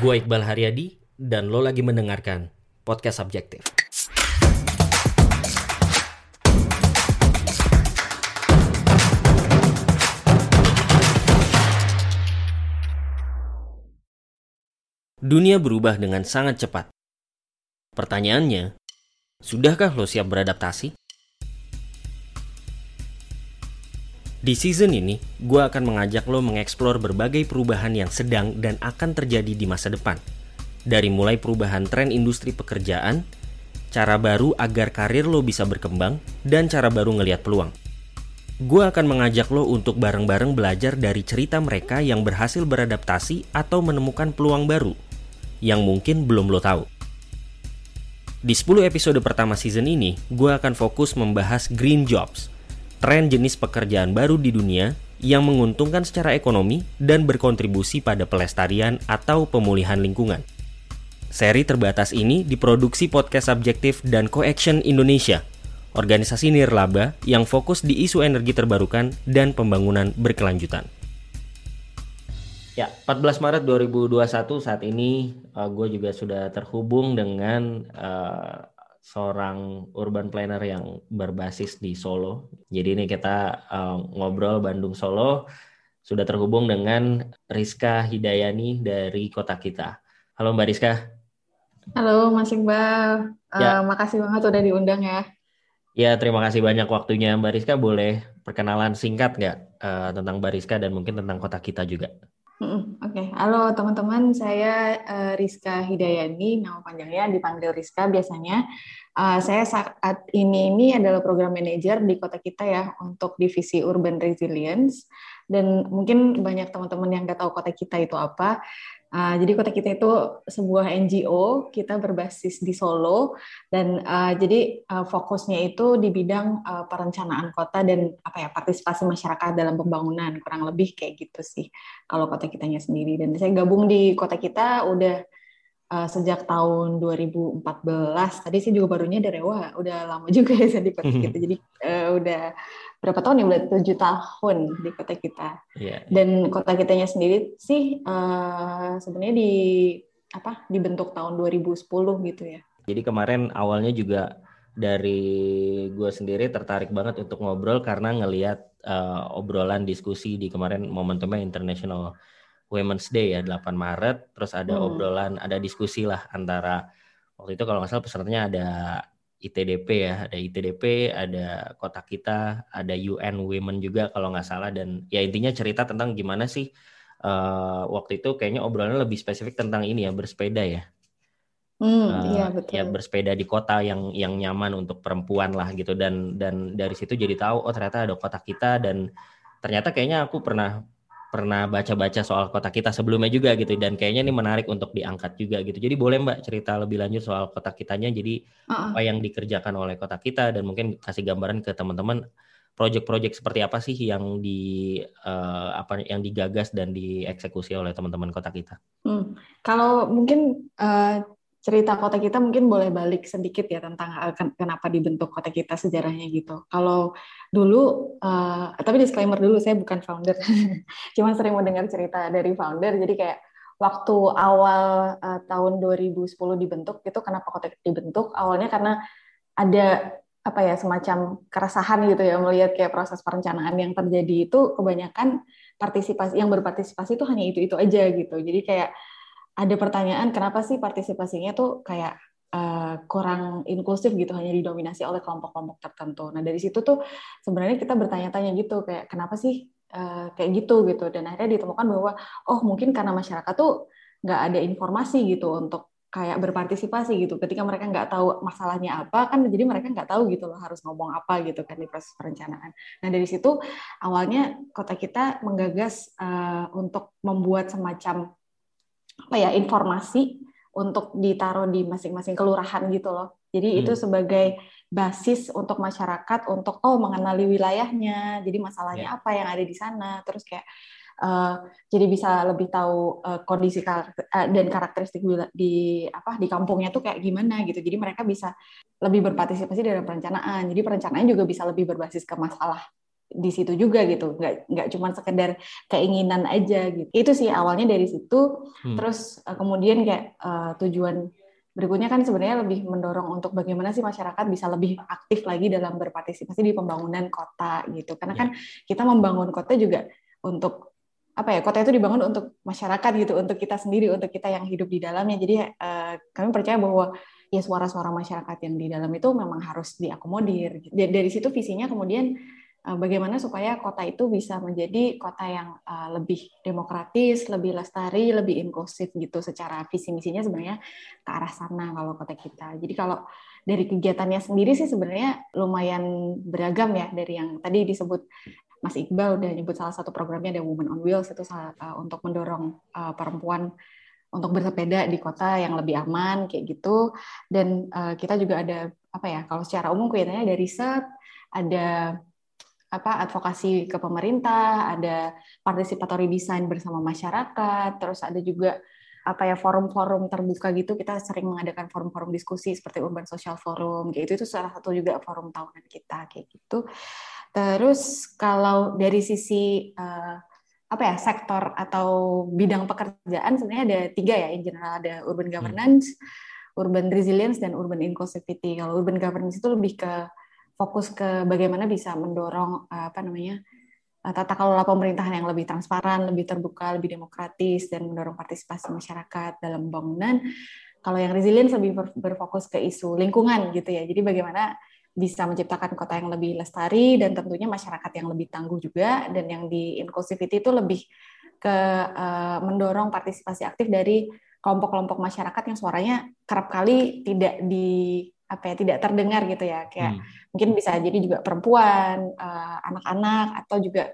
Gue Iqbal Haryadi dan lo lagi mendengarkan Podcast Subjektif. Dunia berubah dengan sangat cepat. Pertanyaannya, sudahkah lo siap beradaptasi? Di season ini, gue akan mengajak lo mengeksplor berbagai perubahan yang sedang dan akan terjadi di masa depan. Dari mulai perubahan tren industri pekerjaan, cara baru agar karir lo bisa berkembang, dan cara baru ngelihat peluang. Gue akan mengajak lo untuk bareng-bareng belajar dari cerita mereka yang berhasil beradaptasi atau menemukan peluang baru yang mungkin belum lo tahu. Di 10 episode pertama season ini, gue akan fokus membahas green jobs, tren jenis pekerjaan baru di dunia yang menguntungkan secara ekonomi dan berkontribusi pada pelestarian atau pemulihan lingkungan. Seri terbatas ini diproduksi podcast subjektif dan Coaction Indonesia, organisasi nirlaba yang fokus di isu energi terbarukan dan pembangunan berkelanjutan. Ya, 14 Maret 2021 saat ini uh, gue juga sudah terhubung dengan uh, seorang urban planner yang berbasis di Solo. Jadi ini kita uh, ngobrol Bandung Solo sudah terhubung dengan Rizka Hidayani dari kota kita. Halo Mbak Rizka. Halo Mas Iqbal. Ya. Uh, makasih banget udah diundang ya. Ya, terima kasih banyak waktunya Mbak Rizka. Boleh perkenalan singkat nggak uh, tentang Mbak Rizka dan mungkin tentang kota kita juga? Oke, okay. halo teman-teman, saya uh, Rizka Hidayani, nama panjangnya dipanggil Rizka biasanya. Uh, saya saat ini ini adalah program manager di kota kita ya untuk divisi Urban Resilience dan mungkin banyak teman-teman yang nggak tahu kota kita itu apa. Uh, jadi kota kita itu sebuah NGO, kita berbasis di Solo dan uh, jadi uh, fokusnya itu di bidang uh, perencanaan kota dan apa ya partisipasi masyarakat dalam pembangunan kurang lebih kayak gitu sih kalau kota kitanya sendiri. Dan saya gabung di kota kita udah uh, sejak tahun 2014 tadi sih juga barunya dari wah udah lama juga ya saya di kota kita. Jadi uh, udah berapa tahun ya? Udah tujuh tahun di kota kita. Yeah. dan kota kitanya sendiri sih uh, sebenarnya di apa dibentuk tahun 2010 gitu ya. Jadi kemarin awalnya juga dari gue sendiri tertarik banget untuk ngobrol karena ngelihat uh, obrolan diskusi di kemarin momentumnya International Women's Day ya 8 Maret terus ada hmm. obrolan ada diskusi lah antara waktu itu kalau nggak salah pesertanya ada ITDP ya ada ITDP ada kota kita ada UN Women juga kalau nggak salah dan ya intinya cerita tentang gimana sih uh, waktu itu kayaknya obrolannya lebih spesifik tentang ini ya bersepeda ya Hmm, uh, iya betul. Ya bersepeda di kota yang yang nyaman untuk perempuan lah gitu dan dan dari situ jadi tahu oh ternyata ada kota kita dan ternyata kayaknya aku pernah pernah baca-baca soal kota kita sebelumnya juga gitu dan kayaknya ini menarik untuk diangkat juga gitu. Jadi boleh Mbak cerita lebih lanjut soal kota kitanya jadi uh-uh. apa yang dikerjakan oleh kota kita dan mungkin kasih gambaran ke teman-teman proyek-proyek seperti apa sih yang di uh, apa yang digagas dan dieksekusi oleh teman-teman kota kita. Hmm. Kalau mungkin uh, cerita kota kita mungkin boleh balik sedikit ya tentang uh, kenapa dibentuk kota kita sejarahnya gitu. Kalau dulu, uh, tapi disclaimer dulu saya bukan founder, cuma sering mendengar cerita dari founder. Jadi kayak waktu awal uh, tahun 2010 dibentuk itu kenapa kota kita dibentuk? Awalnya karena ada apa ya semacam keresahan gitu ya melihat kayak proses perencanaan yang terjadi itu kebanyakan partisipasi yang berpartisipasi itu hanya itu itu aja gitu. Jadi kayak ada pertanyaan kenapa sih partisipasinya tuh kayak uh, kurang inklusif gitu hanya didominasi oleh kelompok-kelompok tertentu. Nah dari situ tuh sebenarnya kita bertanya-tanya gitu kayak kenapa sih uh, kayak gitu gitu dan akhirnya ditemukan bahwa oh mungkin karena masyarakat tuh nggak ada informasi gitu untuk kayak berpartisipasi gitu ketika mereka nggak tahu masalahnya apa kan jadi mereka nggak tahu gitu loh harus ngomong apa gitu kan di proses perencanaan. Nah dari situ awalnya kota kita menggagas uh, untuk membuat semacam apa ya informasi untuk ditaruh di masing-masing kelurahan gitu loh. Jadi hmm. itu sebagai basis untuk masyarakat untuk oh mengenali wilayahnya, jadi masalahnya yeah. apa yang ada di sana, terus kayak uh, jadi bisa lebih tahu uh, kondisi karakter, uh, dan karakteristik di apa di kampungnya tuh kayak gimana gitu. Jadi mereka bisa lebih berpartisipasi dalam perencanaan. Jadi perencanaan juga bisa lebih berbasis ke masalah di situ juga gitu. Nggak nggak cuma sekedar keinginan aja gitu. Itu sih awalnya dari situ. Hmm. terus uh, kemudian kayak uh, tujuan berikutnya kan sebenarnya lebih mendorong untuk bagaimana sih masyarakat bisa lebih aktif lagi dalam berpartisipasi di pembangunan kota gitu. Karena kan ya. kita membangun kota juga untuk apa ya kota itu dibangun untuk masyarakat gitu untuk kita sendiri untuk kita yang hidup di dalamnya. Jadi uh, kami percaya bahwa ya suara-suara masyarakat yang di dalam itu memang harus diakomodir. Dari situ visinya kemudian bagaimana supaya kota itu bisa menjadi kota yang uh, lebih demokratis, lebih lestari, lebih inklusif gitu secara visi misinya sebenarnya ke arah sana kalau kota kita. Jadi kalau dari kegiatannya sendiri sih sebenarnya lumayan beragam ya dari yang tadi disebut Mas Iqbal udah nyebut salah satu programnya ada Women on Wheels itu uh, untuk mendorong uh, perempuan untuk bersepeda di kota yang lebih aman kayak gitu dan uh, kita juga ada apa ya kalau secara umum kelihatannya ada riset ada apa advokasi ke pemerintah, ada participatory design bersama masyarakat, terus ada juga apa ya forum-forum terbuka gitu kita sering mengadakan forum-forum diskusi seperti Urban Social Forum gitu itu salah satu juga forum tahunan kita kayak gitu terus kalau dari sisi uh, apa ya sektor atau bidang pekerjaan sebenarnya ada tiga ya in general ada urban hmm. governance, hmm. urban resilience dan urban inclusivity kalau urban governance itu lebih ke fokus ke bagaimana bisa mendorong eh, apa namanya eh, tata kelola pemerintahan yang lebih transparan, lebih terbuka, lebih demokratis dan mendorong partisipasi masyarakat dalam pembangunan. Kalau yang resilience lebih berfokus ke isu lingkungan gitu ya. Jadi bagaimana bisa menciptakan kota yang lebih lestari dan tentunya masyarakat yang lebih tangguh juga dan yang di inclusivity itu lebih ke uh, mendorong partisipasi aktif dari kelompok-kelompok masyarakat yang suaranya kerap kali tidak di apa ya tidak terdengar gitu ya kayak hmm. mungkin bisa jadi juga perempuan uh, anak-anak atau juga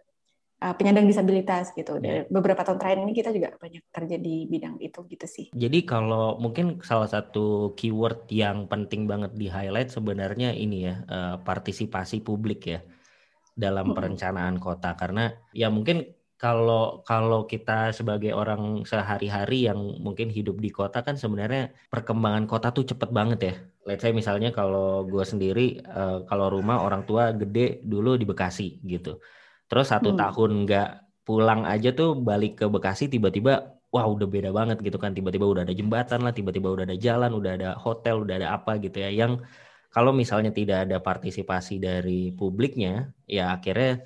uh, penyandang disabilitas gitu yeah. beberapa tahun terakhir ini kita juga banyak kerja di bidang itu gitu sih jadi kalau mungkin salah satu keyword yang penting banget di highlight sebenarnya ini ya uh, partisipasi publik ya dalam hmm. perencanaan kota karena ya mungkin kalau kalau kita sebagai orang sehari-hari yang mungkin hidup di kota kan sebenarnya perkembangan kota tuh cepet banget ya. Let's say misalnya kalau gue sendiri uh, kalau rumah orang tua gede dulu di Bekasi gitu. Terus satu hmm. tahun nggak pulang aja tuh balik ke Bekasi tiba-tiba wah udah beda banget gitu kan tiba-tiba udah ada jembatan lah tiba-tiba udah ada jalan udah ada hotel udah ada apa gitu ya yang kalau misalnya tidak ada partisipasi dari publiknya ya akhirnya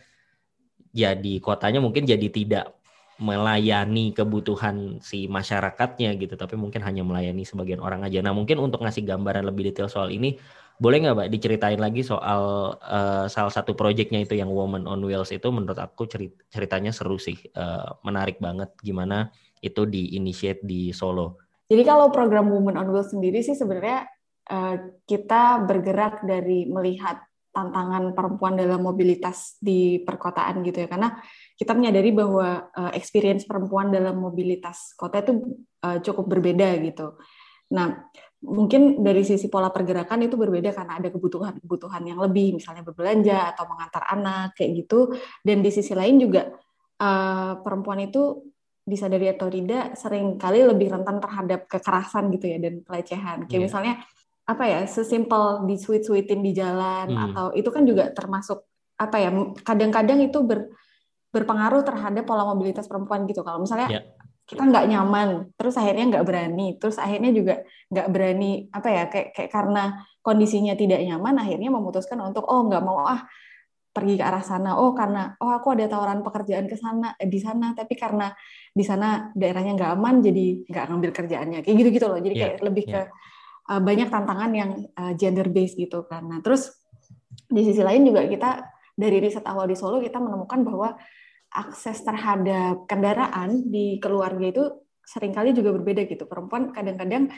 jadi kotanya mungkin jadi tidak melayani kebutuhan si masyarakatnya gitu. Tapi mungkin hanya melayani sebagian orang aja. Nah mungkin untuk ngasih gambaran lebih detail soal ini boleh nggak mbak diceritain lagi soal uh, salah satu proyeknya itu yang Woman on Wheels itu menurut aku cerit ceritanya seru sih. Uh, menarik banget gimana itu diinisiat di Solo. Jadi kalau program Woman on Wheels sendiri sih sebenarnya uh, kita bergerak dari melihat tantangan perempuan dalam mobilitas di perkotaan gitu ya. Karena kita menyadari bahwa uh, experience perempuan dalam mobilitas kota itu uh, cukup berbeda gitu. Nah, mungkin dari sisi pola pergerakan itu berbeda karena ada kebutuhan-kebutuhan yang lebih misalnya berbelanja atau mengantar anak kayak gitu dan di sisi lain juga uh, perempuan itu disadari atau tidak sering kali lebih rentan terhadap kekerasan gitu ya dan pelecehan. Kayak yeah. misalnya apa ya sesimpel di sweet sweetin di jalan hmm. atau itu kan juga termasuk apa ya kadang-kadang itu ber, berpengaruh terhadap pola mobilitas perempuan gitu kalau misalnya yeah. kita nggak nyaman terus akhirnya nggak berani terus akhirnya juga nggak berani apa ya kayak kayak karena kondisinya tidak nyaman akhirnya memutuskan untuk oh nggak mau ah pergi ke arah sana oh karena oh aku ada tawaran pekerjaan ke sana eh, di sana tapi karena di sana daerahnya nggak aman jadi nggak ngambil kerjaannya kayak gitu gitu loh jadi yeah. kayak lebih yeah. ke uh, banyak tantangan yang uh, gender based gitu. Nah, terus di sisi lain juga kita dari riset awal di Solo kita menemukan bahwa akses terhadap kendaraan di keluarga itu sering kali juga berbeda gitu. Perempuan kadang-kadang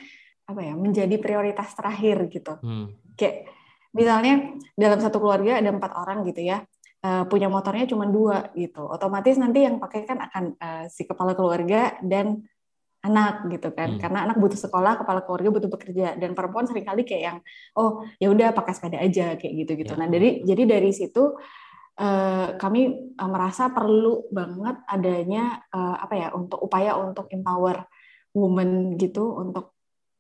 apa ya menjadi prioritas terakhir gitu. Hmm. Kayak misalnya dalam satu keluarga ada empat orang gitu ya, uh, punya motornya cuma dua gitu. Otomatis nanti yang pakai kan akan uh, si kepala keluarga dan anak gitu kan hmm. karena anak butuh sekolah kepala keluarga butuh bekerja dan perempuan sering kali kayak yang oh ya udah pakai sepeda aja kayak gitu gitu ya. nah dari jadi dari situ uh, kami uh, merasa perlu banget adanya uh, apa ya untuk upaya untuk empower woman gitu untuk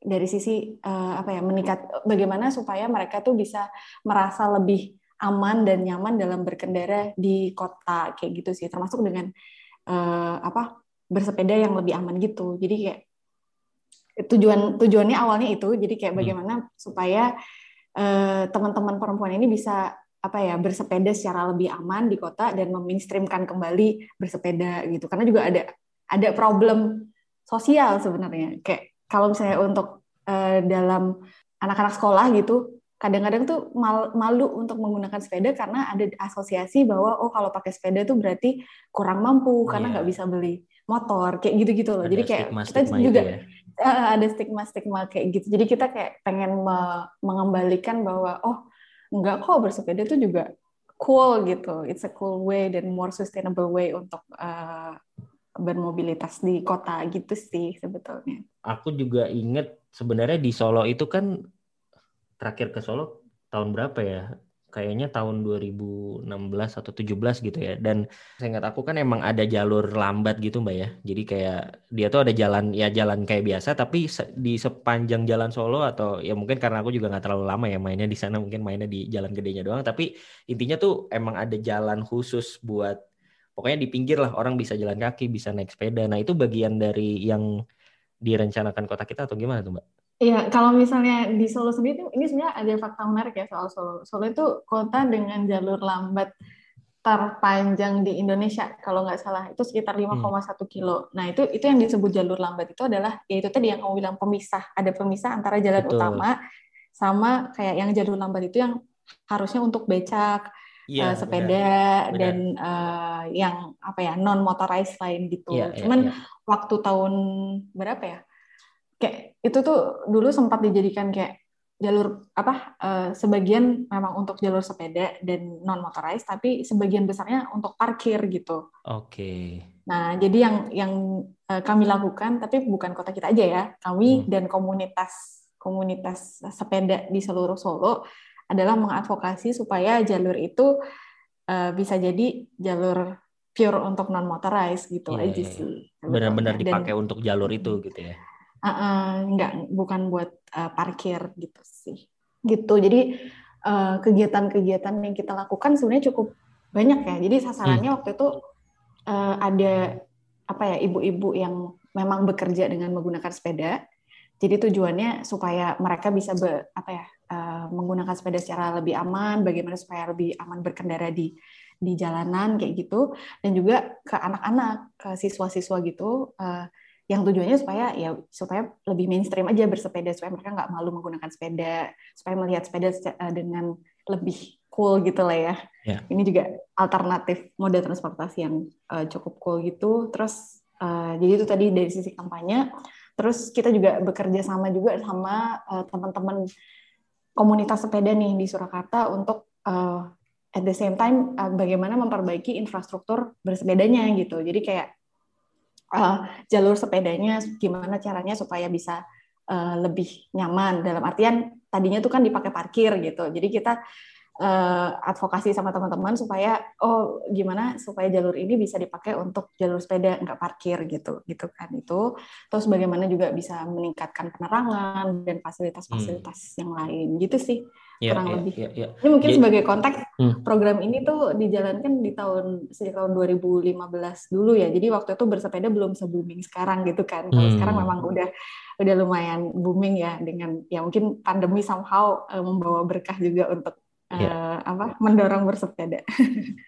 dari sisi uh, apa ya meningkat bagaimana supaya mereka tuh bisa merasa lebih aman dan nyaman dalam berkendara di kota kayak gitu sih. Termasuk dengan uh, apa bersepeda yang lebih aman gitu. Jadi kayak tujuan tujuannya awalnya itu. Jadi kayak hmm. bagaimana supaya uh, teman-teman perempuan ini bisa apa ya bersepeda secara lebih aman di kota dan meminstreamkan kembali bersepeda gitu karena juga ada ada problem sosial sebenarnya kayak kalau misalnya untuk uh, dalam anak-anak sekolah gitu kadang-kadang tuh mal, malu untuk menggunakan sepeda karena ada asosiasi bahwa oh kalau pakai sepeda tuh berarti kurang mampu karena iya. nggak yeah. bisa beli motor kayak gitu-gitu loh. Ada Jadi kayak stigma, kita juga ya. uh, ada stigma-stigma kayak gitu. Jadi kita kayak pengen me mengembalikan bahwa oh nggak kok bersepeda tuh juga cool gitu. It's a cool way dan more sustainable way untuk uh, bermobilitas di kota gitu sih sebetulnya. Aku juga inget sebenarnya di Solo itu kan terakhir ke Solo tahun berapa ya? Kayaknya tahun 2016 atau 17 gitu ya. Dan saya ingat aku kan emang ada jalur lambat gitu Mbak ya. Jadi kayak dia tuh ada jalan ya jalan kayak biasa tapi di sepanjang jalan Solo atau ya mungkin karena aku juga nggak terlalu lama ya mainnya di sana mungkin mainnya di jalan gedenya doang. Tapi intinya tuh emang ada jalan khusus buat pokoknya di pinggir lah orang bisa jalan kaki, bisa naik sepeda. Nah itu bagian dari yang direncanakan kota kita atau gimana tuh Mbak? Iya, kalau misalnya di Solo sendiri ini sebenarnya ada fakta menarik ya soal Solo. Solo itu kota dengan jalur lambat terpanjang di Indonesia kalau nggak salah itu sekitar 5,1 hmm. kilo. Nah itu itu yang disebut jalur lambat itu adalah yaitu tadi yang kamu bilang pemisah. Ada pemisah antara jalan Betul. utama sama kayak yang jalur lambat itu yang harusnya untuk becak, ya, uh, sepeda benar, dan Uh, yang apa ya non motorized lain gitu. Ya, Cuman ya, ya. waktu tahun berapa ya? kayak itu tuh dulu sempat dijadikan kayak jalur apa uh, sebagian memang untuk jalur sepeda dan non motorized tapi sebagian besarnya untuk parkir gitu. Oke. Okay. Nah, jadi yang yang uh, kami lakukan tapi bukan kota kita aja ya. Kami hmm. dan komunitas komunitas sepeda di seluruh Solo adalah mengadvokasi supaya jalur itu uh, bisa jadi jalur pure untuk non motorized gitu yeah, aja yeah. Iya. sih. Benar-benar dipakai dan, untuk jalur itu gitu ya uh, uh, nggak bukan buat uh, parkir gitu sih. Gitu. Jadi kegiatan-kegiatan uh, yang kita lakukan sebenarnya cukup banyak ya. Jadi sasarannya hmm. waktu itu uh, ada apa ya ibu-ibu yang memang bekerja dengan menggunakan sepeda. Jadi tujuannya supaya mereka bisa be, apa ya uh, menggunakan sepeda secara lebih aman bagaimana supaya lebih aman berkendara di di jalanan kayak gitu. Dan juga ke anak-anak ke siswa-siswa gitu uh, yang tujuannya supaya ya supaya lebih mainstream aja bersepeda supaya mereka nggak malu menggunakan sepeda supaya melihat sepeda eh, dengan lebih cool gitu lah ya. Yeah. Ini juga alternatif moda transportasi yang uh, cukup cool gitu. Terus uh, jadi itu tadi dari sisi kampanye. Terus kita juga bekerja sama juga sama uh, teman-teman komunitas sepeda nih di Surakarta untuk uh, at the same time uh, bagaimana memperbaiki infrastruktur bersepedanya gitu. Jadi kayak uh, jalur sepedanya gimana caranya supaya bisa uh, lebih nyaman. Dalam artian tadinya tuh kan dipakai parkir gitu. Jadi kita uh, advokasi sama teman-teman supaya oh gimana supaya jalur ini bisa dipakai untuk jalur sepeda nggak parkir gitu. Gitu kan itu. Terus bagaimana juga bisa meningkatkan penerangan dan fasilitas-fasilitas hmm. yang lain. Gitu sih ya, kurang ya, lebih. Ya, ya. Ini mungkin ya. sebagai konteks hmm. program ini tuh dijalankan di tahun sejak tahun 2015 dulu ya. Jadi waktu itu bersepeda belum se booming sekarang gitu kan. Kalau hmm. sekarang memang udah udah lumayan booming ya dengan ya mungkin pandemi somehow uh, membawa berkah juga untuk ya. uh, apa mendorong bersepeda.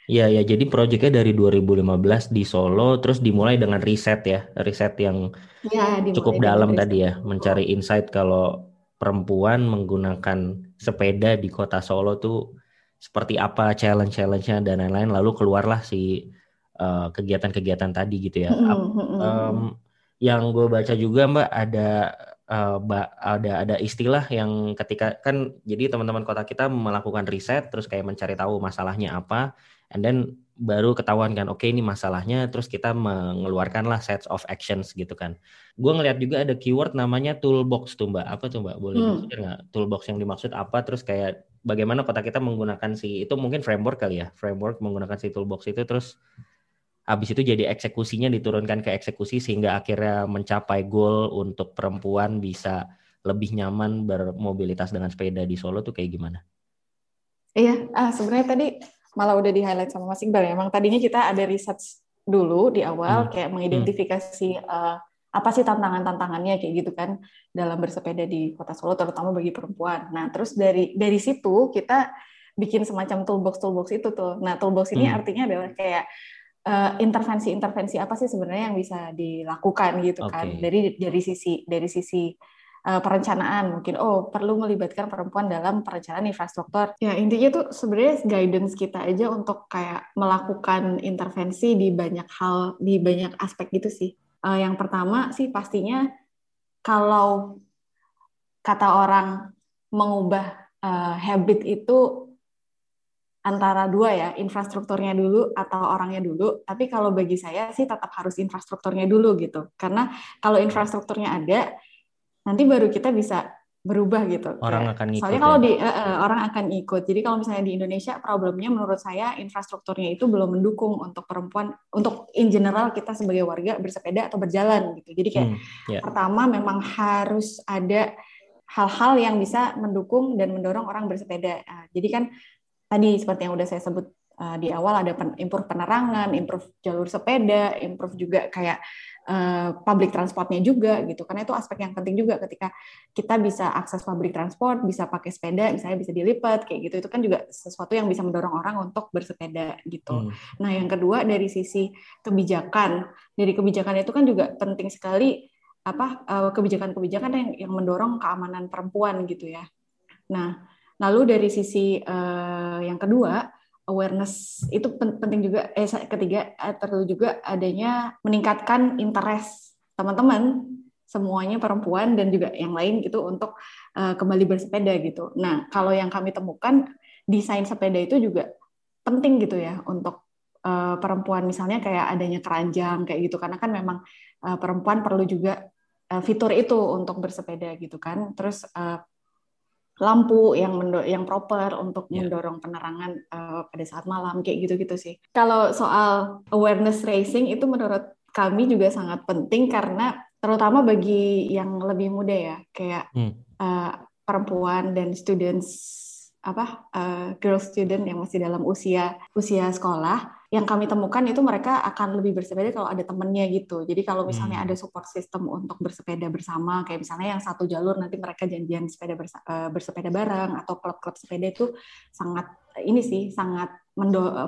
Iya ya, jadi proyeknya dari 2015 di Solo, terus dimulai dengan riset ya, riset yang ya, cukup dalam tadi ya, mencari insight kalau perempuan menggunakan sepeda di kota Solo tuh seperti apa challenge-challenge-nya dan lain-lain, lalu keluarlah si uh, kegiatan-kegiatan tadi gitu ya. um, yang gue baca juga Mbak ada uh, ada ada istilah yang ketika kan jadi teman-teman kota kita melakukan riset terus kayak mencari tahu masalahnya apa and then baru ketahuan kan oke okay, ini masalahnya terus kita mengeluarkanlah sets of actions gitu kan gue ngeliat juga ada keyword namanya toolbox tuh mbak apa tuh mbak boleh hmm. nggak toolbox yang dimaksud apa terus kayak bagaimana kota kita menggunakan si itu mungkin framework kali ya framework menggunakan si toolbox itu terus habis itu jadi eksekusinya diturunkan ke eksekusi sehingga akhirnya mencapai goal untuk perempuan bisa lebih nyaman bermobilitas dengan sepeda di Solo tuh kayak gimana? Iya, ah, sebenarnya tadi malah udah di highlight sama Mas Iqbal ya. Emang tadinya kita ada research dulu di awal hmm. kayak mengidentifikasi hmm. uh, apa sih tantangan-tantangannya kayak gitu kan dalam bersepeda di Kota Solo terutama bagi perempuan. Nah, terus dari dari situ kita bikin semacam toolbox toolbox itu tuh. Nah, toolbox ini hmm. artinya adalah kayak eh, intervensi-intervensi uh, apa sih sebenarnya yang bisa dilakukan gitu okay. kan dari dari sisi dari sisi uh, perencanaan mungkin oh perlu melibatkan perempuan dalam perencanaan infrastruktur ya intinya tuh sebenarnya guidance kita aja untuk kayak melakukan intervensi di banyak hal di banyak aspek gitu sih uh, yang pertama sih pastinya kalau kata orang mengubah uh, habit itu antara dua ya, infrastrukturnya dulu atau orangnya dulu. Tapi kalau bagi saya sih tetap harus infrastrukturnya dulu gitu. Karena kalau infrastrukturnya ada, nanti baru kita bisa berubah gitu. Orang akan ikut. Soalnya kalau ya? di uh, uh, orang akan ikut. Jadi kalau misalnya di Indonesia problemnya menurut saya infrastrukturnya itu belum mendukung untuk perempuan untuk in general kita sebagai warga bersepeda atau berjalan gitu. Jadi kayak hmm, yeah. pertama memang harus ada hal-hal yang bisa mendukung dan mendorong orang bersepeda. Nah, jadi kan tadi seperti yang udah saya sebut uh, di awal ada pen, improve penerangan, improve jalur sepeda, improve juga kayak uh, public transportnya juga gitu. Karena itu aspek yang penting juga ketika kita bisa akses public transport, bisa pakai sepeda, misalnya bisa dilipat kayak gitu. Itu kan juga sesuatu yang bisa mendorong orang untuk bersepeda gitu. Hmm. Nah, yang kedua dari sisi kebijakan. Dari kebijakan itu kan juga penting sekali apa uh, kebijakan-kebijakan yang yang mendorong keamanan perempuan gitu ya. Nah, Lalu dari sisi uh, yang kedua, awareness itu penting juga. Eh ketiga, eh, perlu juga adanya meningkatkan interest teman-teman semuanya perempuan dan juga yang lain gitu untuk uh, kembali bersepeda gitu. Nah, kalau yang kami temukan desain sepeda itu juga penting gitu ya untuk uh, perempuan misalnya kayak adanya keranjang kayak gitu karena kan memang uh, perempuan perlu juga uh, fitur itu untuk bersepeda gitu kan. Terus uh, lampu yang yang proper untuk yeah. mendorong penerangan uh, pada saat malam kayak gitu-gitu sih. Kalau soal awareness raising itu menurut kami juga sangat penting karena terutama bagi yang lebih muda ya kayak hmm. uh, perempuan dan students apa uh, girl student yang masih dalam usia usia sekolah yang kami temukan itu mereka akan lebih bersepeda kalau ada temennya gitu. Jadi kalau misalnya hmm. ada support system untuk bersepeda bersama, kayak misalnya yang satu jalur nanti mereka janjian sepeda bersa eh, bersepeda bareng atau klub-klub sepeda itu sangat ini sih sangat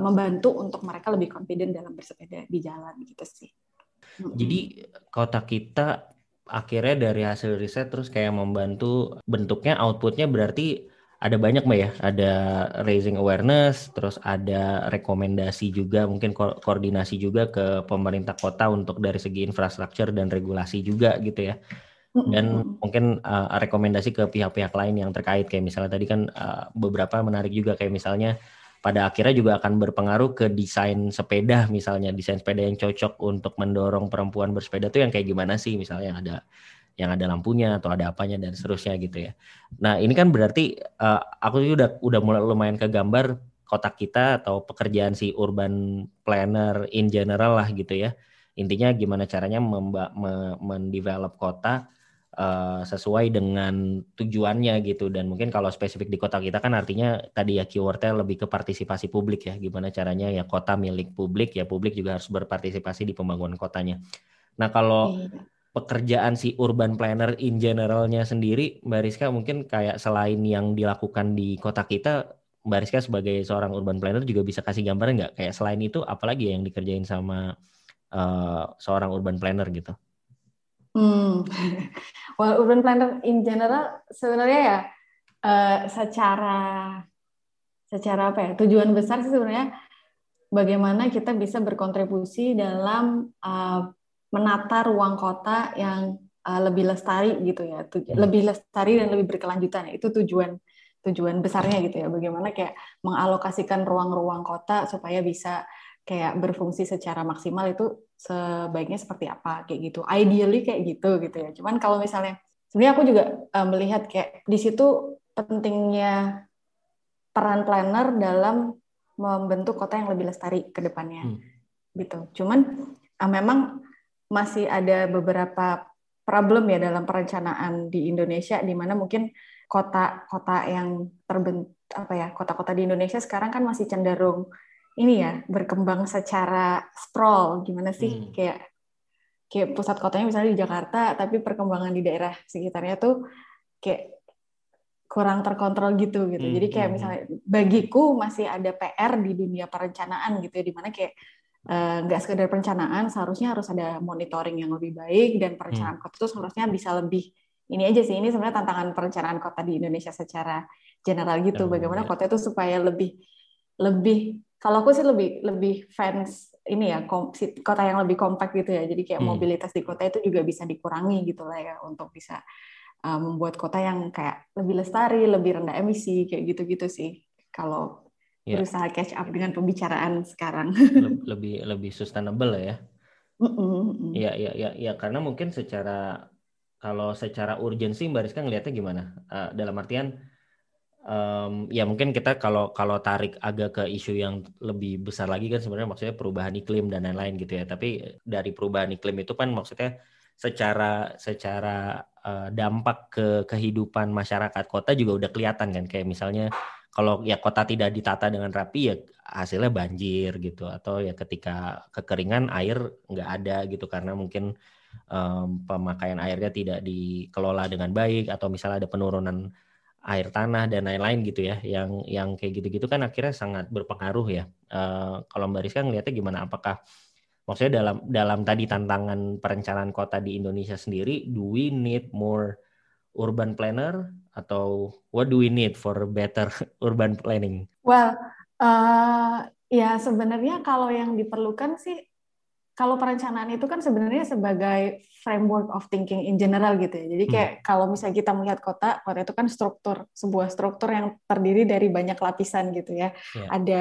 membantu untuk mereka lebih confident dalam bersepeda di jalan gitu sih. Jadi kota kita akhirnya dari hasil riset terus kayak membantu bentuknya outputnya berarti ada banyak mbak ya. Ada raising awareness terus ada rekomendasi juga mungkin ko koordinasi juga ke pemerintah kota untuk dari segi infrastruktur dan regulasi juga gitu ya. Dan mungkin uh, rekomendasi ke pihak-pihak lain yang terkait. Kayak misalnya tadi kan uh, beberapa menarik juga. Kayak misalnya pada akhirnya juga akan berpengaruh ke desain sepeda misalnya. Desain sepeda yang cocok untuk mendorong perempuan bersepeda tuh yang kayak gimana sih? Misalnya ada yang ada lampunya atau ada apanya dan seterusnya gitu ya. Nah ini kan berarti uh, aku udah udah mulai lumayan ke gambar kotak kita atau pekerjaan si urban planner in general lah gitu ya. Intinya gimana caranya memba, me, mendevelop kota uh, sesuai dengan tujuannya gitu dan mungkin kalau spesifik di kota kita kan artinya tadi ya keywordnya lebih ke partisipasi publik ya gimana caranya ya kota milik publik ya publik juga harus berpartisipasi di pembangunan kotanya. Nah kalau iya pekerjaan si urban planner in generalnya sendiri, Mbak Rizka mungkin kayak selain yang dilakukan di kota kita, Mbak Rizka sebagai seorang urban planner juga bisa kasih gambaran nggak? Kayak selain itu, apalagi yang dikerjain sama uh, seorang urban planner gitu? Hmm, well, urban planner in general sebenarnya ya uh, secara secara apa ya tujuan besar sih sebenarnya bagaimana kita bisa berkontribusi dalam uh, menata ruang kota yang uh, lebih lestari gitu ya, hmm. lebih lestari dan lebih berkelanjutan. Itu tujuan tujuan besarnya gitu ya. Bagaimana kayak mengalokasikan ruang-ruang kota supaya bisa kayak berfungsi secara maksimal itu sebaiknya seperti apa kayak gitu. Ideally kayak gitu gitu ya. Cuman kalau misalnya sebenarnya aku juga uh, melihat kayak di situ pentingnya peran planner dalam membentuk kota yang lebih lestari ke depannya. Hmm. Gitu. Cuman uh, memang masih ada beberapa problem ya dalam perencanaan di Indonesia di mana mungkin kota-kota yang terbentuk apa ya kota-kota di Indonesia sekarang kan masih cenderung ini ya berkembang secara sprawl gimana sih hmm. kayak kayak pusat kotanya misalnya di Jakarta tapi perkembangan di daerah sekitarnya tuh kayak kurang terkontrol gitu gitu. Hmm. Jadi kayak hmm, hmm. misalnya bagiku masih ada PR di dunia perencanaan gitu ya di mana kayak nggak uh, sekedar perencanaan seharusnya harus ada monitoring yang lebih baik dan perencanaan hmm. kota itu seharusnya bisa lebih ini aja sih ini sebenarnya tantangan perencanaan kota di Indonesia secara general gitu. Oh, Bagaimana ya. kota itu supaya lebih lebih kalau aku sih lebih lebih fans ini ya kota yang lebih kompak gitu ya. Jadi kayak hmm. mobilitas di kota itu juga bisa dikurangi gitu lah ya untuk bisa uh, membuat kota yang kayak lebih lestari, lebih rendah emisi kayak gitu-gitu sih. Kalau ya. berusaha catch up dengan pembicaraan sekarang. lebih lebih sustainable ya. Iya iya iya ya, karena mungkin secara kalau secara urgensi Mbak Rizka ngelihatnya gimana? Uh, dalam artian um, ya mungkin kita kalau kalau tarik agak ke isu yang lebih besar lagi kan sebenarnya maksudnya perubahan iklim dan lain-lain gitu ya. Tapi dari perubahan iklim itu kan maksudnya secara secara uh, dampak ke kehidupan masyarakat kota juga udah kelihatan kan kayak misalnya kalau ya kota tidak ditata dengan rapi ya hasilnya banjir gitu. Atau ya ketika kekeringan air nggak ada gitu. Karena mungkin um, pemakaian airnya tidak dikelola dengan baik. Atau misalnya ada penurunan air tanah dan lain-lain gitu ya. Yang yang kayak gitu-gitu kan akhirnya sangat berpengaruh ya. Uh, kalau mbak Rizka ngeliatnya gimana? Apakah maksudnya dalam dalam tadi tantangan perencanaan kota di Indonesia sendiri do we need more urban planner atau what do we need for better urban planning well uh, ya sebenarnya kalau yang diperlukan sih kalau perencanaan itu kan sebenarnya sebagai framework of thinking in general gitu ya. Jadi kayak hmm. kalau misalnya kita melihat kota, kota itu kan struktur, sebuah struktur yang terdiri dari banyak lapisan gitu ya. Yeah. Ada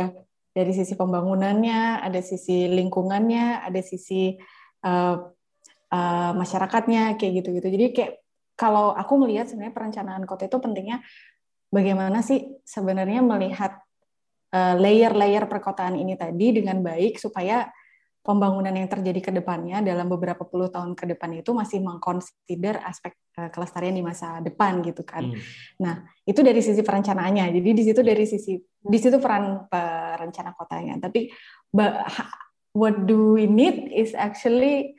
dari sisi pembangunannya, ada sisi lingkungannya, ada sisi uh, uh, masyarakatnya kayak gitu-gitu. Jadi kayak kalau aku melihat sebenarnya perencanaan kota itu pentingnya bagaimana sih sebenarnya melihat uh, layer-layer perkotaan ini tadi dengan baik supaya pembangunan yang terjadi ke depannya dalam beberapa puluh tahun ke depan itu masih mengconsider aspek uh, kelestarian di masa depan gitu kan. Hmm. Nah, itu dari sisi perencanaannya. Jadi di situ dari sisi di situ peran perencana kotanya. Tapi what do we need is actually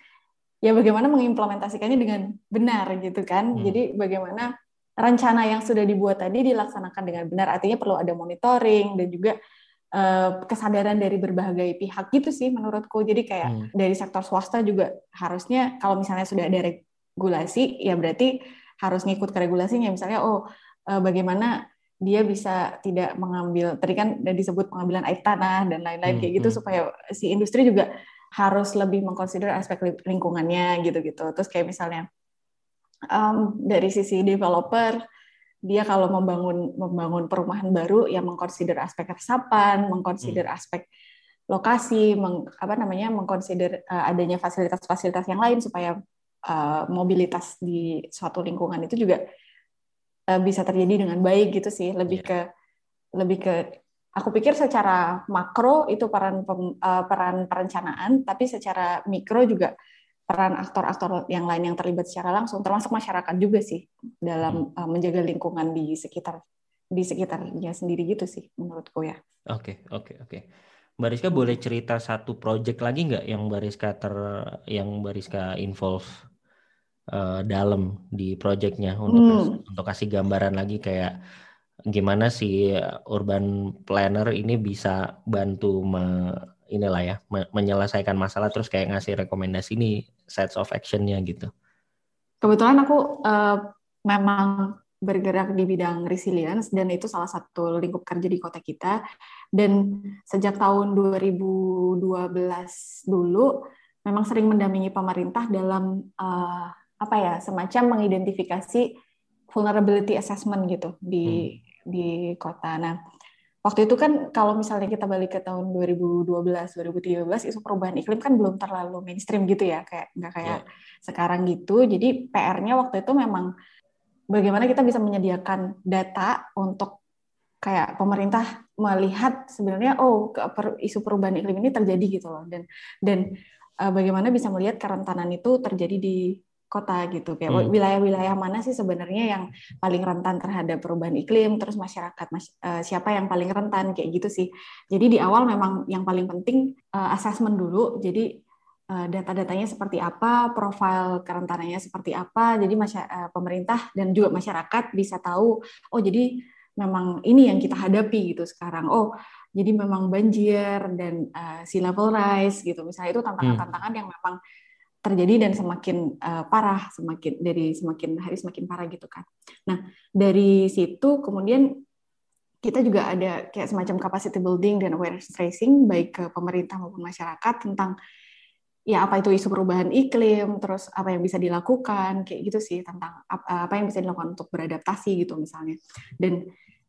ya bagaimana mengimplementasikannya dengan benar gitu kan. Hmm. Jadi bagaimana rencana yang sudah dibuat tadi dilaksanakan dengan benar. Artinya perlu ada monitoring dan juga Eh, kesadaran dari berbagai pihak gitu sih menurutku. Jadi kayak hmm. dari sektor swasta juga harusnya kalau misalnya sudah ada regulasi ya berarti harus ngikut ke regulasinya. Misalnya oh uh, bagaimana dia bisa tidak mengambil tadi kan disebut pengambilan air tanah dan lain-lain hmm. kayak gitu hmm. supaya si industri juga harus lebih mengkonsider aspek lingkungannya gitu-gitu. Terus kayak misalnya um, dari sisi developer dia kalau membangun membangun perumahan baru yang mengkonsider aspek resapan, mengkonsider hmm. aspek lokasi, meng, apa namanya, mengkonsider uh, adanya fasilitas-fasilitas yang lain supaya uh, mobilitas di suatu lingkungan itu juga uh, bisa terjadi dengan baik gitu sih, lebih yeah. ke lebih ke aku pikir secara makro itu peran uh, peran perencanaan, tapi secara mikro juga peran aktor-aktor yang lain yang terlibat secara langsung termasuk masyarakat juga sih dalam uh, menjaga lingkungan di sekitar di sekitarnya sendiri gitu sih menurutku ya. Oke okay, oke okay, oke. Okay. Mbak Rizka boleh cerita satu project lagi nggak yang Mbak Rizka ter yang Mbak Rizka involve uh, dalam di projectnya untuk hmm. untuk kasih gambaran lagi kayak gimana si urban planner ini bisa bantu me, inilah ya menyelesaikan masalah terus kayak ngasih rekomendasi ini sets of actionnya gitu. Kebetulan aku uh, memang bergerak di bidang resilience dan itu salah satu lingkup kerja di kota kita dan sejak tahun 2012 dulu memang sering mendampingi pemerintah dalam uh, apa ya semacam mengidentifikasi vulnerability assessment gitu di hmm. Di kota. Nah, waktu itu kan kalau misalnya kita balik ke tahun 2012 2013 isu perubahan iklim kan belum terlalu mainstream gitu ya kayak nggak kayak yeah. sekarang gitu jadi PR-nya waktu itu memang bagaimana kita bisa menyediakan data untuk kayak pemerintah melihat sebenarnya oh isu perubahan iklim ini terjadi gitu loh dan dan uh, bagaimana bisa melihat kerentanan itu terjadi di kota gitu. Kayak hmm. wilayah-wilayah mana sih sebenarnya yang paling rentan terhadap perubahan iklim? Terus masyarakat uh, siapa yang paling rentan? Kayak gitu sih. Jadi di awal memang yang paling penting uh, assessment dulu. Jadi uh, data-datanya seperti apa profil kerentanannya seperti apa. Jadi uh, pemerintah dan juga masyarakat bisa tahu oh jadi memang ini yang kita hadapi gitu sekarang. Oh jadi memang banjir dan uh, sea level rise gitu. Misalnya itu tantangan-tantangan hmm. yang memang terjadi dan semakin uh, parah semakin dari semakin hari semakin parah gitu kan. Nah dari situ kemudian kita juga ada kayak semacam capacity building dan awareness tracing baik ke pemerintah maupun masyarakat tentang ya apa itu isu perubahan iklim, terus apa yang bisa dilakukan kayak gitu sih tentang apa yang bisa dilakukan untuk beradaptasi gitu misalnya. Dan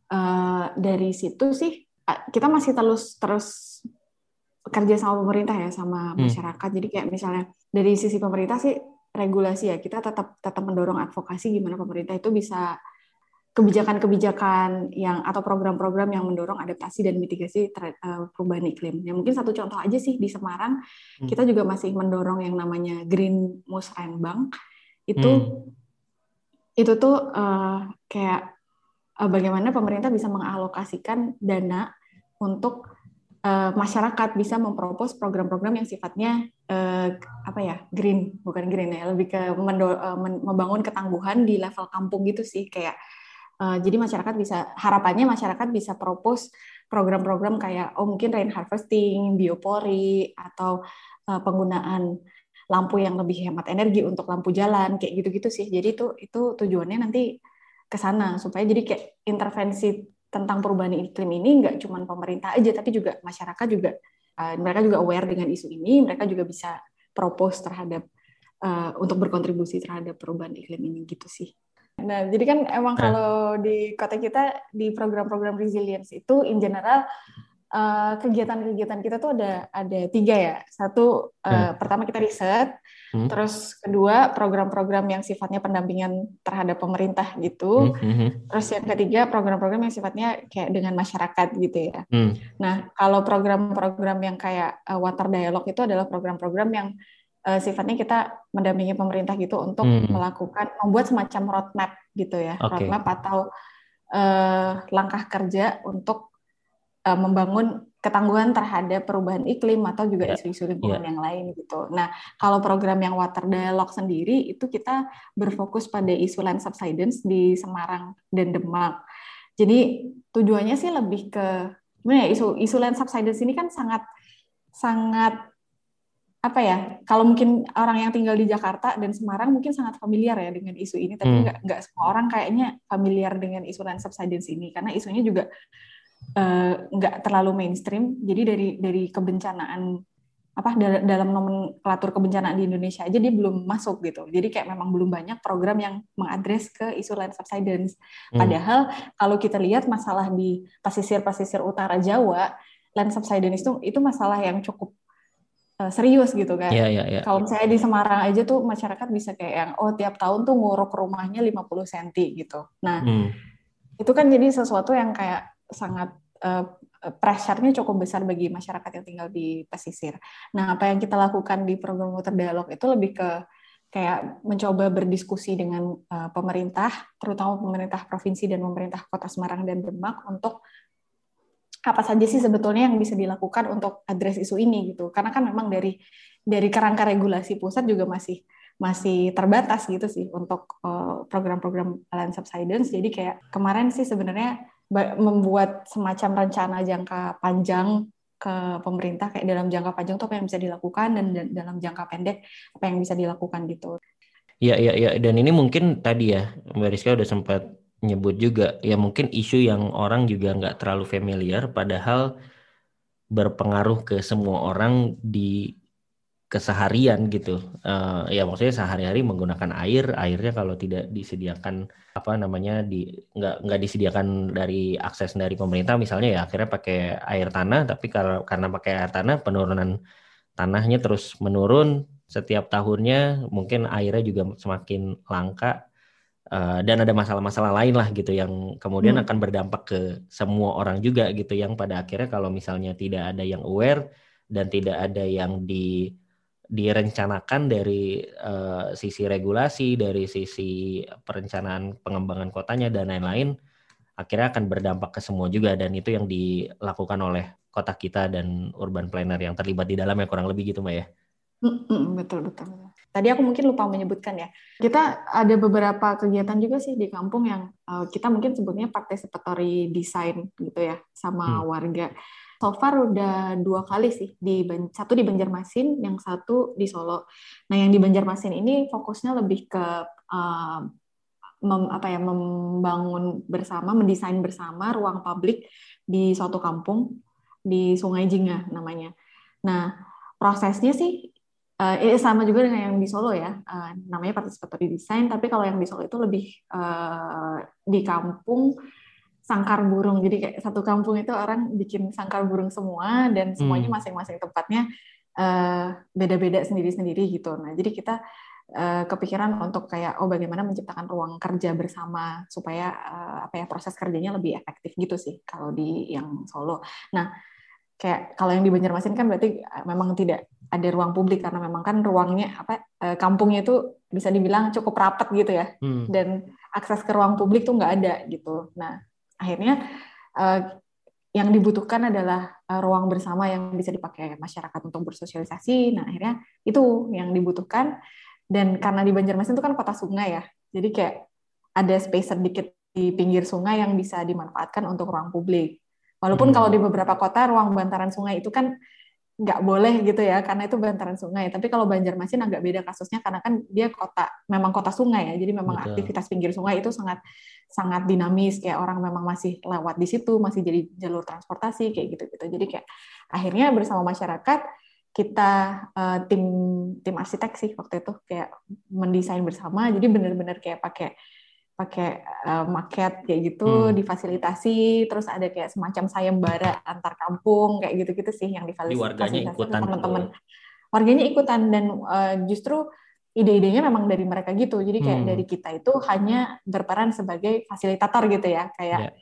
uh, dari situ sih kita masih terus terus kerja sama pemerintah ya sama hmm. masyarakat. Jadi kayak misalnya dari sisi pemerintah sih regulasi ya kita tetap tetap mendorong advokasi gimana pemerintah itu bisa kebijakan-kebijakan yang atau program-program yang mendorong adaptasi dan mitigasi ter, uh, perubahan iklim. Ya mungkin satu contoh aja sih di Semarang hmm. kita juga masih mendorong yang namanya Green Musrenbang. Itu hmm. itu tuh uh, kayak uh, bagaimana pemerintah bisa mengalokasikan dana untuk uh, masyarakat bisa mempropos program-program yang sifatnya uh, apa ya green bukan green ya lebih ke mendo, uh, membangun ketangguhan di level kampung gitu sih kayak uh, jadi masyarakat bisa harapannya masyarakat bisa propose program-program kayak oh mungkin rain harvesting, biopori atau uh, penggunaan lampu yang lebih hemat energi untuk lampu jalan kayak gitu-gitu sih. Jadi itu itu tujuannya nanti ke sana supaya jadi kayak intervensi tentang perubahan iklim ini nggak cuma pemerintah aja tapi juga masyarakat juga uh, mereka juga aware dengan isu ini mereka juga bisa propose terhadap uh, untuk berkontribusi terhadap perubahan iklim ini gitu sih. Nah, jadi kan emang nah. kalau di kota kita di program-program resilience itu in general kegiatan kegiatan-kegiatan kita tuh ada ada tiga ya. Satu uh, hmm. pertama kita riset, hmm. terus kedua program-program yang sifatnya pendampingan terhadap pemerintah gitu. Hmm. Hmm. Terus yang ketiga program-program yang sifatnya kayak dengan masyarakat gitu ya. Hmm. Nah kalau program-program yang kayak uh, water dialog itu adalah program-program yang uh, sifatnya kita mendampingi pemerintah gitu untuk hmm. melakukan membuat semacam roadmap gitu ya, okay. roadmap atau uh, langkah kerja untuk uh, membangun ketangguhan terhadap perubahan iklim atau juga ya, isu-isu lingkungan yeah. yang lain gitu. Nah, kalau program yang Water Dialogue sendiri itu kita berfokus pada isu land subsidence di Semarang dan Demak. Jadi tujuannya sih lebih ke gimana ya isu isu land subsidence ini kan sangat sangat apa ya kalau mungkin orang yang tinggal di Jakarta dan Semarang mungkin sangat familiar ya dengan isu ini tapi hmm. nggak hmm. nggak semua orang kayaknya familiar dengan isu land subsidence ini karena isunya juga nggak uh, terlalu mainstream. Jadi dari dari kebencanaan apa dalam nomenklatur kebencanaan di Indonesia aja dia belum masuk gitu. Jadi kayak memang belum banyak program yang mengadres ke isu land subsidence. Hmm. Padahal kalau kita lihat masalah di pesisir-pesisir utara Jawa, land subsidence itu itu masalah yang cukup uh, serius gitu kan. Yeah, yeah, yeah. Kalau misalnya di Semarang aja tuh masyarakat bisa kayak yang oh tiap tahun tuh nguruk rumahnya 50 cm gitu. Nah, hmm. itu kan jadi sesuatu yang kayak sangat uh, pressure-nya cukup besar bagi masyarakat yang tinggal di pesisir. Nah, apa yang kita lakukan di program Water Dialog itu lebih ke kayak mencoba berdiskusi dengan uh, pemerintah, terutama pemerintah provinsi dan pemerintah Kota Semarang dan Demak untuk apa saja sih sebetulnya yang bisa dilakukan untuk address isu ini gitu. Karena kan memang dari dari kerangka regulasi pusat juga masih masih terbatas gitu sih untuk uh, program-program land subsidence. Jadi kayak kemarin sih sebenarnya membuat semacam rencana jangka panjang ke pemerintah kayak dalam jangka panjang itu apa yang bisa dilakukan dan dalam jangka pendek apa yang bisa dilakukan gitu. Iya iya iya dan ini mungkin tadi ya Mbak Rizka udah sempat nyebut juga ya mungkin isu yang orang juga nggak terlalu familiar padahal berpengaruh ke semua orang di keseharian gitu. Uh, ya maksudnya sehari-hari menggunakan air, airnya kalau tidak disediakan apa namanya di nggak nggak disediakan dari akses dari pemerintah misalnya ya akhirnya pakai air tanah, tapi karena karena pakai air tanah penurunan tanahnya terus menurun setiap tahunnya, mungkin airnya juga semakin langka. Uh, dan ada masalah-masalah lain lah gitu yang kemudian hmm. akan berdampak ke semua orang juga gitu yang pada akhirnya kalau misalnya tidak ada yang aware dan tidak ada yang di direncanakan dari uh, sisi regulasi, dari sisi perencanaan pengembangan kotanya dan lain-lain, akhirnya akan berdampak ke semua juga dan itu yang dilakukan oleh kota kita dan urban planner yang terlibat di dalamnya kurang lebih gitu mbak ya. Betul betul. Tadi aku mungkin lupa menyebutkan ya. Kita ada beberapa kegiatan juga sih di kampung yang uh, kita mungkin sebutnya participatory design gitu ya sama hmm. warga so far udah dua kali sih di satu di Banjarmasin, yang satu di Solo. Nah, yang di Banjarmasin ini fokusnya lebih ke uh, mem, apa ya membangun bersama, mendesain bersama ruang publik di suatu kampung di Sungai Jingga namanya. Nah, prosesnya sih uh, ini sama juga dengan yang di Solo ya, uh, namanya participatory design. Tapi kalau yang di Solo itu lebih uh, di kampung sangkar burung. Jadi kayak satu kampung itu orang bikin sangkar burung semua dan semuanya hmm. masing-masing tempatnya uh, beda-beda sendiri-sendiri gitu. Nah, jadi kita uh, kepikiran untuk kayak oh bagaimana menciptakan ruang kerja bersama supaya uh, apa ya proses kerjanya lebih efektif gitu sih kalau di yang Solo. Nah, kayak kalau yang di Banjarmasin kan berarti memang tidak ada ruang publik karena memang kan ruangnya apa kampungnya itu bisa dibilang cukup rapat gitu ya. Hmm. Dan akses ke ruang publik tuh nggak ada gitu. Nah, akhirnya uh, yang dibutuhkan adalah uh, ruang bersama yang bisa dipakai masyarakat untuk bersosialisasi. Nah, akhirnya itu yang dibutuhkan. Dan karena di Banjarmasin itu kan kota sungai ya, jadi kayak ada space sedikit di pinggir sungai yang bisa dimanfaatkan untuk ruang publik. Walaupun hmm. kalau di beberapa kota ruang bantaran sungai itu kan nggak boleh gitu ya karena itu bantaran sungai. Tapi kalau Banjarmasin agak beda kasusnya karena kan dia kota memang kota sungai ya. Jadi memang Betul. aktivitas pinggir sungai itu sangat sangat dinamis kayak orang memang masih lewat di situ, masih jadi jalur transportasi kayak gitu-gitu. Jadi kayak akhirnya bersama masyarakat kita uh, tim tim arsitek sih waktu itu kayak mendesain bersama. Jadi benar-benar kayak pakai pakai uh, maket kayak gitu hmm. difasilitasi terus ada kayak semacam sayembara antar kampung kayak gitu-gitu sih yang difasilitasi teman-teman warganya ikutan dan uh, justru ide-idenya memang dari mereka gitu jadi kayak hmm. dari kita itu hanya berperan sebagai fasilitator gitu ya kayak yeah.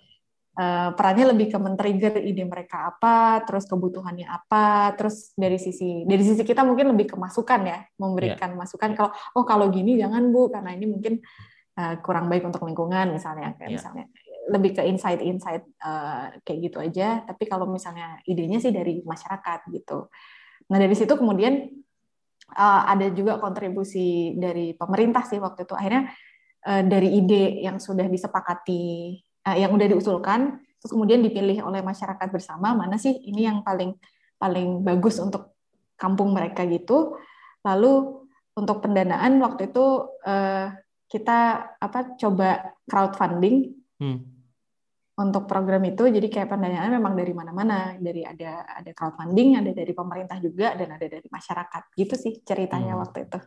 Ya. uh, perannya lebih ke men-trigger ide mereka apa terus kebutuhannya apa terus dari sisi dari sisi kita mungkin lebih ke masukan ya memberikan yeah. masukan kalau oh kalau gini jangan bu karena ini mungkin uh, kurang baik untuk lingkungan misalnya kayak yeah. misalnya lebih ke insight-insight uh, kayak gitu aja. Tapi kalau misalnya idenya sih dari masyarakat gitu. Nah dari situ kemudian uh, ada juga kontribusi dari pemerintah sih waktu itu. Akhirnya uh, dari ide yang sudah disepakati uh, yang udah diusulkan terus kemudian dipilih oleh masyarakat bersama mana sih ini yang paling paling bagus untuk kampung mereka gitu. Lalu untuk pendanaan waktu itu uh, kita apa coba crowdfunding hmm. untuk program itu. Jadi kayak pendanaan memang dari mana-mana. Dari ada ada crowdfunding ada dari pemerintah juga dan ada dari masyarakat. Gitu sih ceritanya hmm. waktu itu.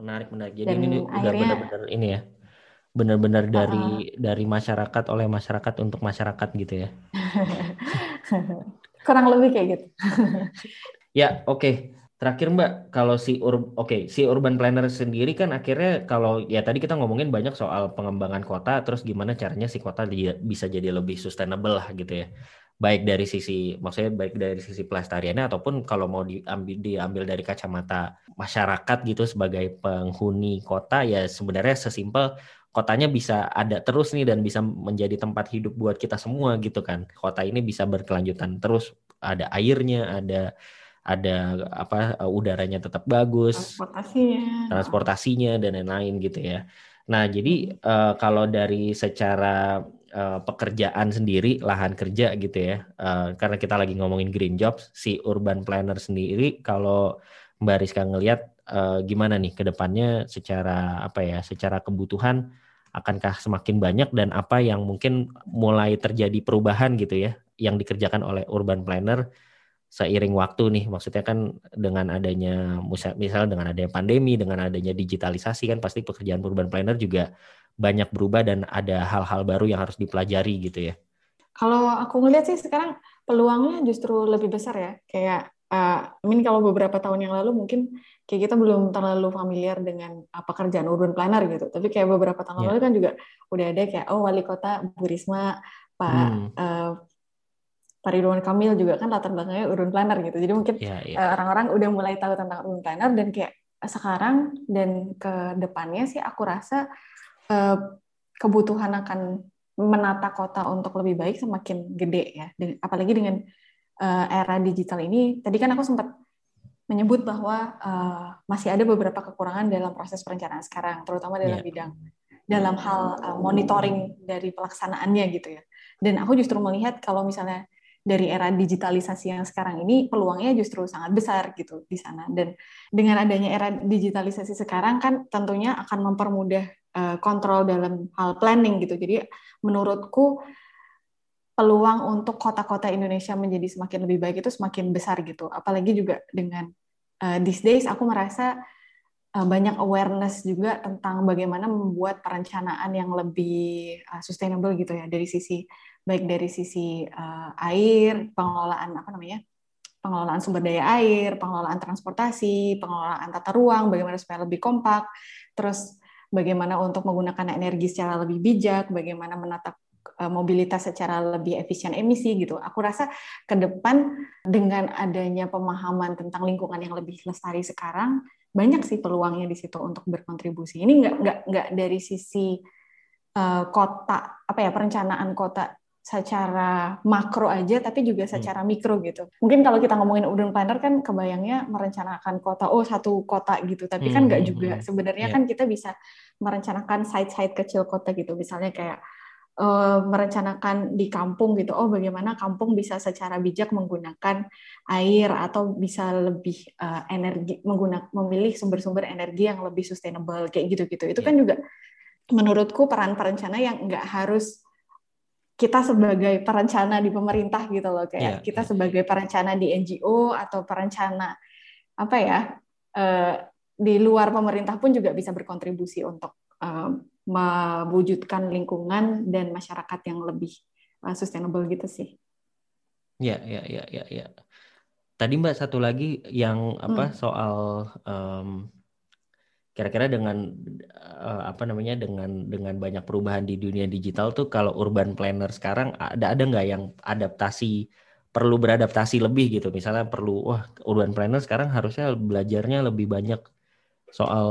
Menarik menarik. Jadi dan ini udah benar-benar ini ya. Benar-benar dari uh, dari masyarakat oleh masyarakat untuk masyarakat gitu ya. Kurang lebih kayak gitu. Ya oke. okay. Terakhir Mbak, kalau si ur oke, okay, si urban planner sendiri kan akhirnya kalau ya tadi kita ngomongin banyak soal pengembangan kota terus gimana caranya si kota bisa jadi lebih sustainable lah gitu ya. Baik dari sisi maksudnya baik dari sisi pelestariannya ataupun kalau mau diambil diambil dari kacamata masyarakat gitu sebagai penghuni kota ya sebenarnya sesimpel kotanya bisa ada terus nih dan bisa menjadi tempat hidup buat kita semua gitu kan. Kota ini bisa berkelanjutan terus, ada airnya, ada ada apa uh, udaranya tetap bagus, transportasinya, transportasinya dan lain-lain gitu ya. Nah jadi uh, kalau dari secara uh, pekerjaan sendiri lahan kerja gitu ya, uh, karena kita lagi ngomongin green jobs, si urban planner sendiri kalau Mbak Rizka ngelihat uh, gimana nih ke depannya secara apa ya, secara kebutuhan akankah semakin banyak dan apa yang mungkin mulai terjadi perubahan gitu ya yang dikerjakan oleh urban planner seiring waktu nih maksudnya kan dengan adanya misal dengan adanya pandemi dengan adanya digitalisasi kan pasti pekerjaan urban planner juga banyak berubah dan ada hal-hal baru yang harus dipelajari gitu ya. Kalau aku ngeliat sih sekarang peluangnya justru lebih besar ya. Kayak uh, I mean kalau beberapa tahun yang lalu mungkin kayak kita belum terlalu familiar dengan uh, pekerjaan urban planner gitu. Tapi kayak beberapa tahun yeah. lalu kan juga udah ada kayak oh wali kota Bu Risma, Pak hmm. uh, Pak Ridwan Kamil juga kan latar belakangnya urban planner gitu. Jadi mungkin yeah, yeah. Uh, orang-orang udah mulai tahu tentang urban planner dan kayak sekarang dan ke depannya sih aku rasa uh, kebutuhan akan menata kota untuk lebih baik semakin gede ya. Apalagi dengan uh, era digital ini, tadi kan aku sempat menyebut bahwa masih ada beberapa kekurangan dalam proses perencanaan sekarang, terutama dalam yeah. bidang dalam hal uh, monitoring dari pelaksanaannya gitu ya. Dan aku justru melihat kalau misalnya dari era digitalisasi yang sekarang ini peluangnya justru sangat besar gitu di sana. Dan dengan adanya era digitalisasi sekarang kan tentunya akan mempermudah uh, kontrol dalam hal planning gitu. Jadi menurutku peluang untuk kota-kota Indonesia menjadi semakin lebih baik itu semakin besar gitu. Apalagi juga dengan uh, these days aku merasa banyak awareness juga tentang bagaimana membuat perencanaan yang lebih uh, sustainable gitu ya dari sisi baik dari sisi uh, air, pengelolaan apa namanya? pengelolaan sumber daya air, pengelolaan transportasi, pengelolaan tata ruang, bagaimana supaya lebih kompak, terus bagaimana untuk menggunakan energi secara lebih bijak, bagaimana menata eh, mobilitas secara lebih efisien emisi gitu. Aku rasa ke depan dengan adanya pemahaman tentang lingkungan yang lebih lestari sekarang, banyak sih peluangnya di situ untuk berkontribusi. Ini nggak nggak nggak dari sisi uh, kota apa ya perencanaan kota secara makro aja tapi juga hmm. secara hmm. mikro gitu. Mungkin kalau kita ngomongin urban planner kan kebayangnya merencanakan kota oh satu kota gitu, tapi kan hmm. kan nggak juga. Hmm. Sebenarnya yeah. kan kita bisa merencanakan site-site kecil kota gitu. Misalnya kayak uh, merencanakan di kampung gitu. Oh, bagaimana kampung bisa secara bijak menggunakan air atau bisa lebih uh, energi menggunakan memilih sumber-sumber energi yang lebih sustainable kayak gitu-gitu. Itu yeah. kan juga menurutku peran perencana yang nggak harus kita sebagai perencana di pemerintah gitu loh kayak yeah, kita yeah, sebagai perencana di NGO atau perencana apa ya uh, di luar pemerintah pun juga bisa berkontribusi untuk mewujudkan lingkungan dan masyarakat yang lebih uh, sustainable gitu sih. Ya ya ya ya ya. Tadi Mbak satu lagi yang apa hmm. soal um, kira-kira dengan uh, apa namanya dengan dengan banyak perubahan di dunia digital tuh kalau urban planner sekarang ada ada nggak yang adaptasi perlu beradaptasi lebih gitu misalnya perlu wah urban planner sekarang harusnya belajarnya lebih banyak soal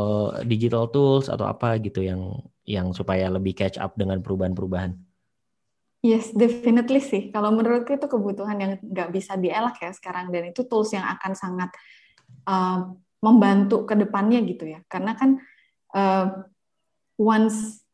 digital tools atau apa gitu yang yang supaya lebih catch up dengan perubahan-perubahan. Yes, definitely sih. Kalau menurutku itu kebutuhan yang nggak bisa dielak ya sekarang dan itu tools yang akan sangat uh, membantu ke depannya gitu ya. Karena kan uh, once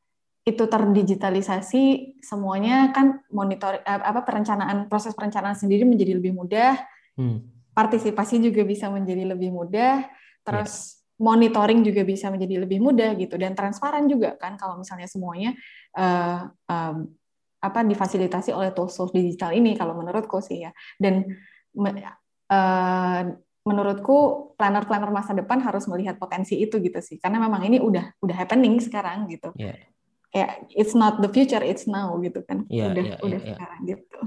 itu terdigitalisasi semuanya kan monitor uh, apa perencanaan proses perencanaan sendiri menjadi lebih mudah. Hmm. Partisipasi juga bisa menjadi lebih mudah. Terus yeah. Monitoring juga bisa menjadi lebih mudah gitu dan transparan juga kan kalau misalnya semuanya uh, uh, apa difasilitasi oleh tools-tools digital ini kalau menurutku sih ya. Dan uh, menurutku planner-planner masa depan harus melihat potensi itu gitu sih karena memang ini udah udah happening sekarang gitu yeah. kayak it's not the future it's now gitu kan yeah, udah yeah, udah yeah, sekarang yeah. gitu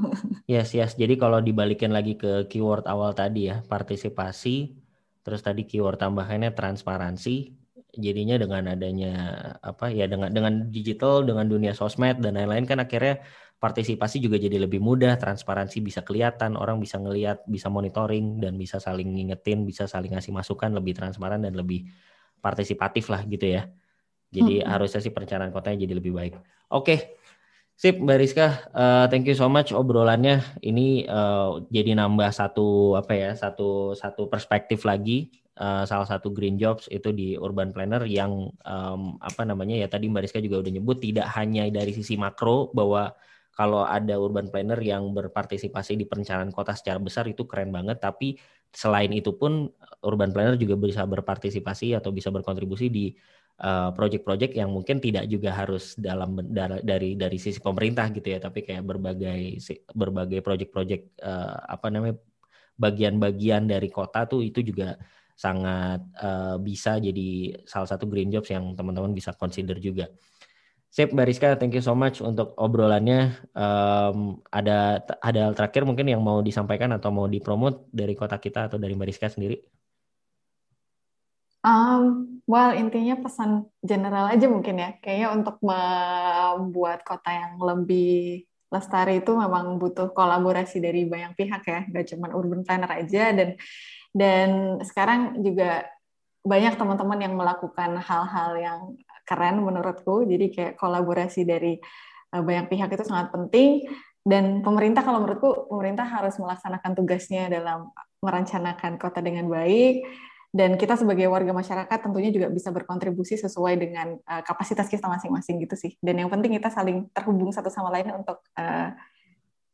yes yes jadi kalau dibalikin lagi ke keyword awal tadi ya partisipasi terus tadi keyword tambahannya transparansi jadinya dengan adanya apa ya dengan dengan digital dengan dunia sosmed dan lain-lain kan akhirnya partisipasi juga jadi lebih mudah, transparansi bisa kelihatan, orang bisa ngelihat, bisa monitoring dan bisa saling ngingetin, bisa saling ngasih masukan lebih transparan dan lebih partisipatif lah gitu ya. Jadi hmm. harusnya sih perencanaan kotanya jadi lebih baik. Oke. Sip, Mbak Rizka, uh, thank you so much obrolannya. Ini uh, jadi nambah satu apa ya, satu satu perspektif lagi. Uh, salah satu green jobs itu di urban planner yang um, apa namanya ya tadi Mbak Rizka juga udah nyebut tidak hanya dari sisi makro bahwa kalau ada urban planner yang berpartisipasi di perencanaan kota secara besar itu keren banget tapi selain itu pun urban planner juga bisa berpartisipasi atau bisa berkontribusi di project-project yang mungkin tidak juga harus dalam dari dari sisi pemerintah gitu ya tapi kayak berbagai berbagai project-project uh, apa namanya bagian-bagian dari kota tuh itu juga sangat uh, bisa jadi salah satu green jobs yang teman-teman bisa consider juga. Sip, Mbak Rizka, thank you so much untuk obrolannya. Um, ada ada hal terakhir mungkin yang mau disampaikan atau mau dipromot dari kota kita atau dari Mbak Rizka sendiri? Um, well, intinya pesan general aja mungkin ya. Kayaknya untuk membuat kota yang lebih lestari itu memang butuh kolaborasi dari banyak pihak ya, gak cuma urban planner aja dan dan sekarang juga banyak teman-teman yang melakukan hal-hal yang keren menurutku. Jadi kayak kolaborasi dari uh, banyak pihak itu sangat penting dan pemerintah kalau menurutku pemerintah harus melaksanakan tugasnya dalam merencanakan kota dengan baik dan kita sebagai warga masyarakat tentunya juga bisa berkontribusi sesuai dengan uh, kapasitas kita masing-masing gitu sih. Dan yang penting kita saling terhubung satu sama lain untuk uh,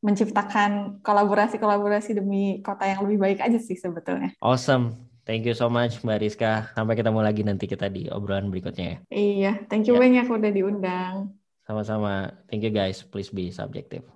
menciptakan kolaborasi-kolaborasi demi kota yang lebih baik aja sih sebetulnya. Awesome. Thank you so much Mbak Rizka. Sampai ketemu lagi nanti kita di obrolan berikutnya ya. Iya, thank you ya. banyak udah diundang. Sama-sama. Thank you guys. Please be subjective.